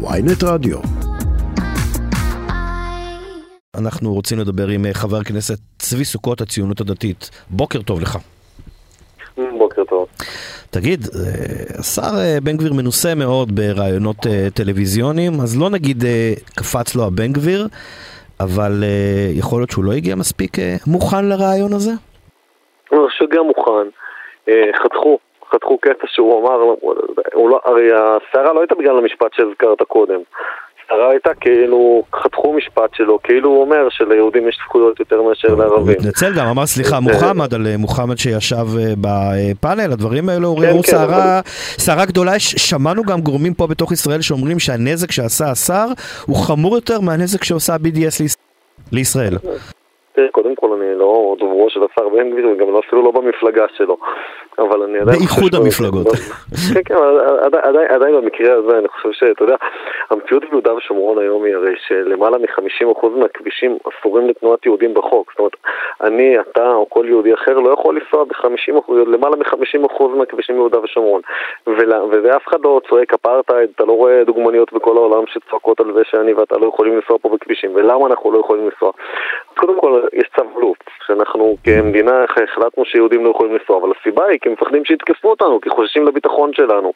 ויינט רדיו. אנחנו רוצים לדבר עם אה, חבר הכנסת צבי סוכות, הציונות הדתית. בוקר טוב לך. בוקר טוב. תגיד, אה, השר אה, בן גביר מנוסה מאוד ברעיונות טלוויזיוניים, אז לא נגיד קפץ לו הבן גביר, אבל יכול להיות שהוא לא הגיע מספיק מוכן לרעיון הזה? אני חושב שהוא הגיע מוכן. חתכו, חתכו קטע שהוא אמר, לא, הרי הסערה לא הייתה בגלל המשפט שהזכרת קודם. הסערה הייתה כאילו, חתכו משפט שלו, כאילו הוא אומר שליהודים יש זכויות יותר מאשר לערבים. הוא התנצל גם, אמר סליחה, כן. מוחמד, על אה, מוחמד שישב אה, בפאנל, הדברים האלו עוררו סערה גדולה, שמענו גם גורמים פה בתוך ישראל שאומרים שהנזק שעשה השר הוא חמור יותר מהנזק שעושה ה-BDS לישראל. קודם כל אני לא דוברו של השר בן גביר וגם לא- אפילו לא במפלגה שלו אבל אני עדיין... באיחוד המפלגות. כן, כן, אבל עדיין במקרה הזה אני חושב שאתה יודע, המציאות ביהודה ושומרון היום היא הרי שלמעלה מ-50% מהכבישים אסורים לתנועת יהודים בחוק. זאת אומרת, אני, אתה או כל יהודי אחר לא יכול לנסוע ב-50%, למעלה מ-50% מהכבישים ביהודה ושומרון. ואף אחד לא צועק אפרטהייד, אתה לא רואה דוגמניות בכל העולם שצועקות על זה שאני ואתה לא יכולים לנסוע פה בכבישים. ולמה אנחנו לא יכולים לנסוע? קודם כל, יש צו לופ, שאנחנו כמדינה החלטנו שיהודים לא יכולים לנסוע, אבל הסיבה היא כי מפחדים שיתקפו אותנו, כי חוששים לביטחון שלנו.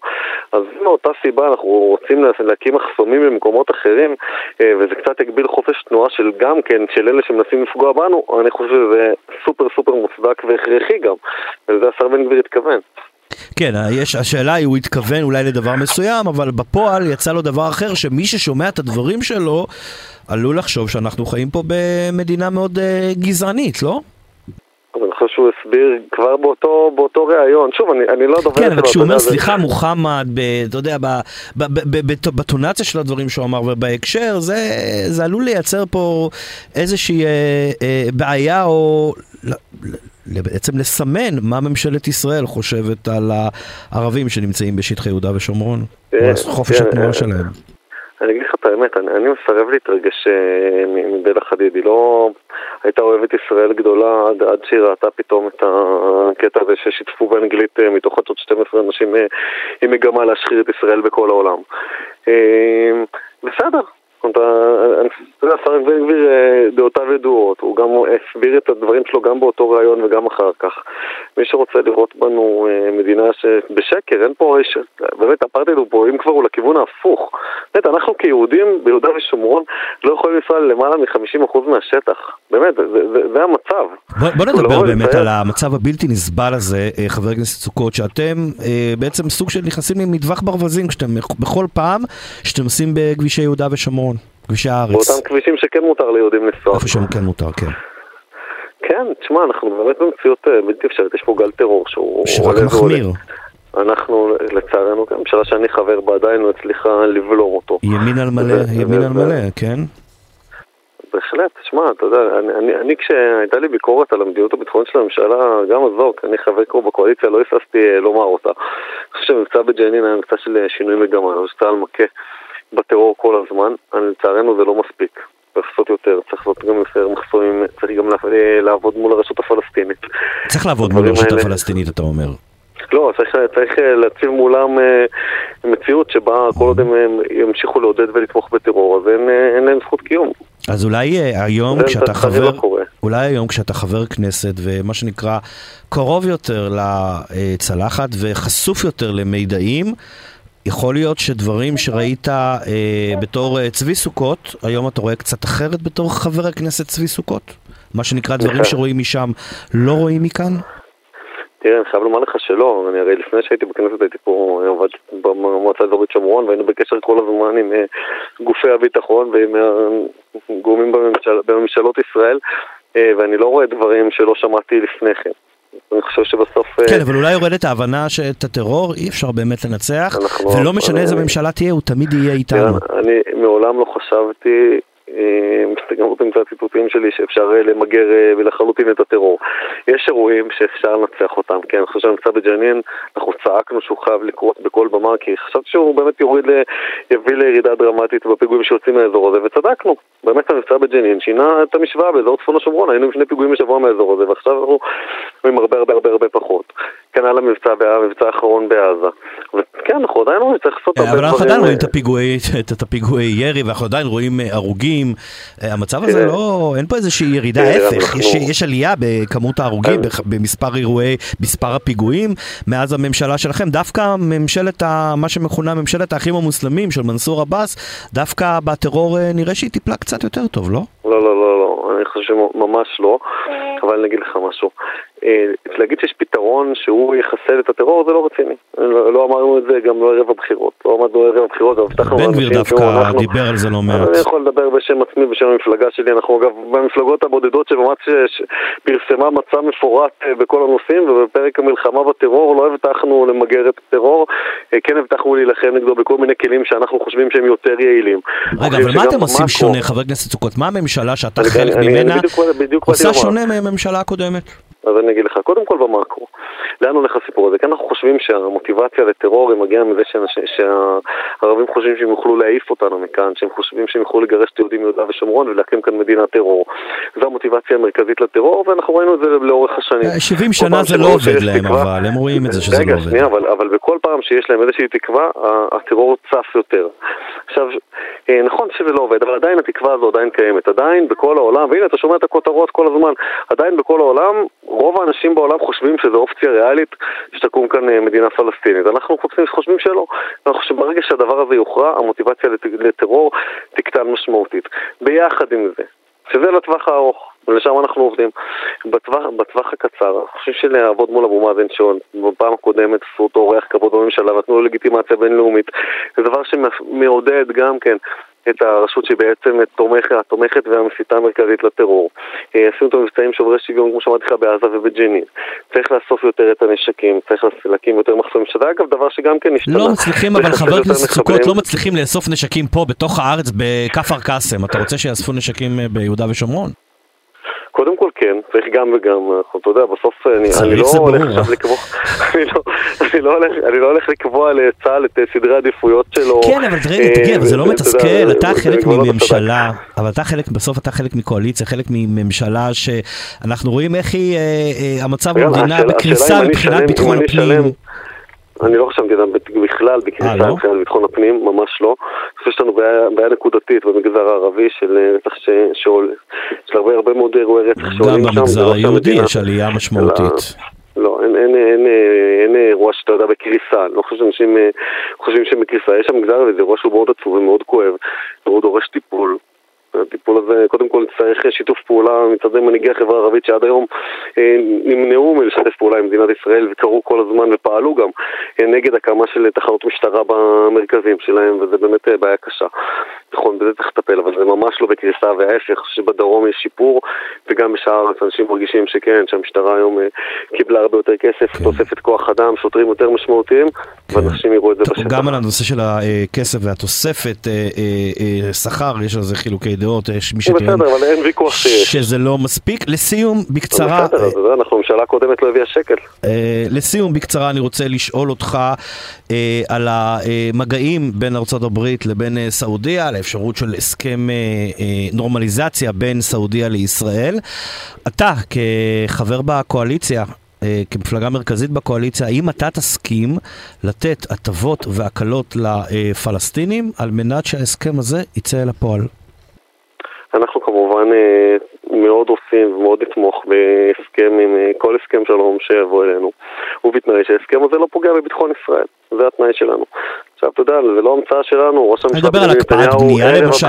אז מאותה סיבה אנחנו רוצים להקים מחסומים במקומות אחרים, אה, וזה קצת הגביל חופש תנועה של גם כן, של אלה שמנסים לפגוע בנו, אני חושב שזה סופר סופר מוצדק והכרחי גם, ולזה השר בן גביר התכוון. כן, יש, השאלה היא, הוא התכוון אולי לדבר מסוים, אבל בפועל יצא לו דבר אחר, שמי ששומע את הדברים שלו, עלול לחשוב שאנחנו חיים פה במדינה מאוד uh, גזענית, לא? אבל אני חושב שהוא הסביר כבר באותו, באותו ראיון, שוב, אני, אני לא דובר כן, אבל כשהוא אומר, סליחה, זה... מוחמד, ב, אתה יודע, בטונציה של הדברים שהוא אמר ובהקשר, זה, זה עלול לייצר פה איזושהי אה, אה, בעיה או... בעצם לסמן מה ממשלת ישראל חושבת על הערבים שנמצאים בשטחי יהודה ושומרון, כן, או חופש כן, התנועה שלהם. אני אגיד לך את האמת, אני, אני מסרב להתרגש אה, מבלה חדיד, היא לא הייתה אוהבת ישראל גדולה עד, עד שהיא ראתה פתאום את הקטע הזה ששיתפו באנגלית אה, מתוך עוד 12 אנשים אה, עם מגמה להשחיר את ישראל בכל העולם. בסדר, זאת אומרת, השר בן גביר אה, דעותיו ידועות, הוא גם הסביר את הדברים שלו גם באותו ראיון וגם אחר כך. מי שרוצה לראות בנו אה, מדינה שבשקר, אין פה, יש, באמת אפרטהייד הוא פה, אם כבר הוא לכיוון ההפוך. באמת, אנחנו כיהודים ביהודה ושומרון לא יכולים לנסוע למעלה מ-50% מהשטח. באמת, זה, זה, זה המצב. בוא, בוא נדבר לא באמת על המצב הבלתי נסבל הזה, אה, חבר הכנסת סוכות, שאתם בעצם סוג של נכנסים למטווח ברווזים, כשאתם בכל פעם שאתם עושים בכבישי יהודה ושומרון. כבישי הארץ. באותם כבישים שכן מותר ליהודים לנסוע. איפה שהם כן מותר, כן. כן, תשמע, אנחנו באמת במציאות אה, בלתי אפשרית, יש פה גל טרור שהוא... שרק מחמיר. אנחנו, לצערנו, הממשלה שאני חבר בה עדיין לא הצליחה לבלום אותו. ימין על מלא, ימין על מלא, כן? בהחלט, תשמע, אתה יודע, אני, אני, אני כשהייתה לי ביקורת על המדיניות הביטחונית של הממשלה, גם כי אני חבר כבר בקואליציה, לא היססתי אה, לומר אותה. אני חושב שמבצע בג'נין היה מבצע של שינוי מגמה, צה"ל מכה בטרור כל הזמן, לצערנו זה לא מספיק. צריך לעשות יותר, צריך לעשות גם יותר מחסומים, צריך גם לעבוד מול הרשות הפלסטינית. צריך לעבוד מול הרשות. הפלסטינית, אתה אומר. לא, צריך, צריך אה, להציב מולם אה, מציאות שבה כל עוד הם ימשיכו לעודד ולתמוך בטרור, אז אין, אה, אין להם זכות קיום. אז אולי היום כשאתה חבר, אולי היום כשאתה חבר כנסת ומה שנקרא קרוב יותר לצלחת וחשוף יותר למידעים, יכול להיות שדברים שראית אה, בתור אה, צבי סוכות, היום אתה רואה קצת אחרת בתור חבר הכנסת צבי סוכות? מה שנקרא דברים שרואים משם לא רואים מכאן? תראה, אני חייב לומר לך שלא, אני הרי לפני שהייתי בכנסת הייתי פה, עבד במועצה האזורית שומרון והיינו בקשר כל הזמן עם אה, גופי הביטחון ועם הגורמים בממשל, בממשלות ישראל אה, ואני לא רואה דברים שלא שמעתי לפני כן. אני חושב שבסוף... אה, כן, אבל אולי יורדת ההבנה שאת הטרור אי אפשר באמת לנצח, ולא משנה איזה ממשלה תהיה, הוא תמיד יהיה איתנו. אני מעולם לא חשבתי גם רוצים את הציטוטים שלי שאפשר אה, למגר אה, לחלוטין את הטרור. יש אירועים שאפשר לנצח אותם, כן, אני חושב שהמבצע בג'נין, אנחנו צעקנו שהוא חייב לקרות בכל במה, כי חשבתי שהוא באמת יוריד, יביא לירידה דרמטית בפיגועים שיוצאים מהאזור הזה, וצדקנו. באמת המבצע בג'נין שינה את המשוואה באזור צפון השומרון, היינו עם שני פיגועים בשבוע מהאזור הזה, ועכשיו אנחנו עם הרבה הרבה הרבה הרבה פחות. כנ"ל המבצע, המבצע האחרון בעזה. וכן, אנחנו עדיין רואים, צריך לעשות הרבה דברים. אבל אנחנו עדיין רואים את הפיגועי ירי, ואנחנו עדיין רואים הרוגים. המצב הזה לא, אין פה איזושהי ירידה, ההפך, יש עלייה בכמות ההרוגים, במספר אירועי, מספר הפיגועים, מאז הממשלה שלכם. דווקא ממשלת, מה שמכונה ממשלת האחים המוסלמים של מנסור עבאס, דווקא בטרור נראה שהיא טיפלה קצת יותר טוב, לא? לא, לא, לא, לא, אני חושב שממש לא, אבל אני אגיד לך משהו. להגיד שיש פתרון שהוא יחסל את הטרור זה לא רציני. לא, לא אמרנו את זה גם לא ערב הבחירות. לא עמדנו ערב הבחירות, הבטחנו בן גביר דווקא דיבר על זה לא מעט. אני יכול לדבר בשם עצמי, בשם המפלגה שלי. אנחנו אגב במפלגות הבודדות שממש פרסמה מצע מפורט בכל הנושאים, ובפרק המלחמה בטרור לא הבטחנו למגר את הטרור, כן הבטחנו להילחם נגדו בכל מיני כלים שאנחנו חושבים שהם יותר יעילים. רגע, אבל מה אתם עושים שונה, חבר הכנסת סוכות? מה הממשלה שאתה חלק ממנה עושה שונה מהממשלה הקודמת? אז אני אגיד לך, קודם כל במאקרו, לאן הולך הסיפור הזה? כי אנחנו חושבים שהמוטיבציה לטרור היא מגיעה מזה שהערבים חושבים שהם יוכלו להעיף אותנו מכאן, שהם חושבים שהם יוכלו לגרש את יהודים מיהודה ושומרון ולהקים כאן מדינת טרור. זו המוטיבציה המרכזית לטרור, ואנחנו ראינו את זה לאורך השנים. 70 שנה זה לא עובד להם אבל, הם רואים את זה שזה לא עובד. רגע, שנייה, אבל בכל פעם שיש להם איזושהי תקווה, הטרור צף יותר. עכשיו, נכון שזה לא עובד, אבל עדיין התקווה הזו עדיין קיימת. עדיין בכל העולם, והנה אתה שומע את הכותרות כל הזמן, עדיין בכל העולם רוב האנשים בעולם חושבים שזו אופציה ריאלית שתקום כאן אה, מדינה פלסטינית. אנחנו חושבים, חושבים שלא. אנחנו חושבים שברגע שהדבר הזה יוכרע, המוטיבציה לטרור תקטן משמעותית. ביחד עם זה, שזה לטווח הארוך. ולשם אנחנו עובדים. בטווח, בטווח הקצר, אני חושב שלעבוד מול אבו מאזן, שבפעם הקודמת עשו אותו אורח כבוד בממשלה ונתנו לו לגיטימציה בינלאומית, זה דבר שמעודד גם כן את הרשות שהיא בעצם תומכת, התומכת והמסיתה המרכזית לטרור. אה, עשינו את המבצעים שוברי שוויון, כמו שאמרתי לך, בעזה ובג'נין. צריך לאסוף יותר את הנשקים, צריך להקים יותר מחסומים, שזה אגב דבר שגם כן השתנה. לא מצליחים, אבל חבר הכנסת סוכות, לא מצליחים לאסוף נשקים פה, בתוך הארץ, בכפר קאסם. אתה רוצה שיאספו נשקים אה, ביהודה ושומרון? קודם כל כן, צריך גם וגם, אתה יודע, בסוף אני, אני לא הולך עכשיו לקבוע, אני לא, אני, לא הולך, אני לא הולך לקבוע לצה"ל את סדרי העדיפויות שלו. כן, אבל רגע, אה, תגיד, אבל זה לא מתסכל, אתה חלק מממשלה, אבל אתה חלק, בסוף אתה חלק מקואליציה, חלק מממשלה שאנחנו רואים איך היא, אה, אה, המצב במדינה בקריסה מבחינת ביטחון הפנים. אני לא חשבתי גם בכלל בכניסה לא? מבחינת ביטחון הפנים, ממש לא. אני חושב שיש לנו בעיה נקודתית במגזר הערבי של רצח שעולה. יש הרבה הרבה מאוד אירועי רצח שעולים שם. גם במגזר לא היהודי יש עלייה משמעותית. לא, אין, אין, אין, אין אירוע שאתה יודע בקריסה, אני לא חושב שאנשים אה, חושבים שהם בקריסה, יש שם מגזר וזה אירוע שהוא מאוד עצוב ומאוד כואב, והוא דורש טיפול. הטיפול הזה, קודם כל צריך שיתוף פעולה מצד מנהיגי החברה הערבית שעד היום אה, נמנעו מלשתף פעולה עם מדינת ישראל וקראו כל הזמן ופעלו גם אה, נגד הקמה של תחנות משטרה במרכזים שלהם וזה באמת אה, בעיה קשה. נכון, בזה צריך לטפל, אבל זה ממש לא בקריסה וההפך, שבדרום יש שיפור וגם בשאר אנשים מרגישים שכן, שהמשטרה היום קיבלה הרבה יותר כסף, כן. תוספת כוח אדם, שוטרים יותר משמעותיים כן. ואנשים יראו את זה בשטח. גם על הנושא של הכסף והתוספת שכר, יש על זה חילוקי דעות, יש מי שטוען שזה לא מספיק. לסיום, בקצרה... בסדר, אה, אנחנו ממשלה קודמת לא הביאה שקל. אה, לסיום, בקצרה, אני רוצה לשאול אותך אה, על המגעים בין ארה"ב לבין סעודיה, על האפשרות של הסכם נורמליזציה בין סעודיה לישראל. אתה, כחבר בקואליציה, כמפלגה מרכזית בקואליציה, האם אתה תסכים לתת הטבות והקלות לפלסטינים על מנת שההסכם הזה יצא אל הפועל? אנחנו כמובן אה, מאוד עושים ומאוד נתמוך בהסכם עם אה, כל הסכם שלום שיבוא אלינו ובתנאי שההסכם הזה לא פוגע בביטחון ישראל, זה התנאי שלנו. עכשיו, אתה יודע, זה לא המצאה שלנו, ראש הממשלה אני מדבר על הקפאת בנייה למשל,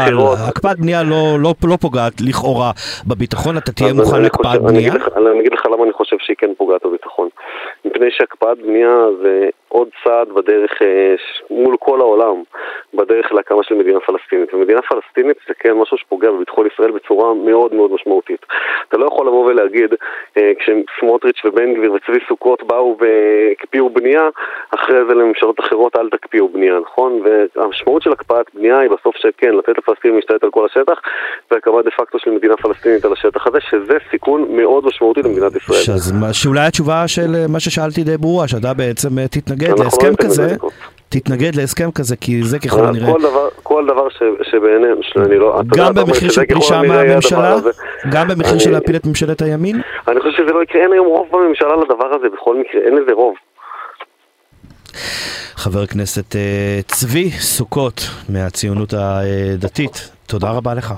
הקפאת בנייה לא, לא, לא פוגעת לכאורה בביטחון, אתה תהיה מוכן להקפאת בנייה? אני אגיד לך למה אני חושב שהיא כן פוגעת בביטחון. מפני שהקפאת בנייה זה עוד צעד בדרך, אה, מול כל העולם, בדרך להקמה של מדינה פלסטינית. ומדינה פלסטינית זה כן משהו שפוגע בביטחון ישראל בצורה מאוד מאוד משמעותית. אתה לא יכול לבוא ולהגיד, אה, כשסמוטריץ' ובן גביר וצבי סוכות באו והקפיאו בנייה, אחרי זה לממשלות אחרות אל תקפיאו בנייה, נכון? והמשמעות של הקפאת בנייה היא בסוף שכן, לתת לפלסטינים להשתלט על כל השטח, והקמה דה פקטו של מדינה פלסטינית על השטח הזה, שזה סיכון מאוד משמעותי למדינת ישראל. שאולי התשובה של אה, מה ששאלתי די ברורה, שאתה בעצם אה, תתנגד להסכם כזה. תתנגד להסכם כזה, כי זה ככל הנראה... כל דבר, כל דבר ש, שבעינינו, שאני לא... גם במחיר של פרישה מהממשלה? גם במחיר של להפיל את ממשלת הימין? אני חושב שזה לא יקרה, אין היום רוב בממשלה לדבר הזה, בכל מקרה, אין לזה רוב. חבר הכנסת אה, צבי סוכות מהציונות הדתית, תודה רבה לך.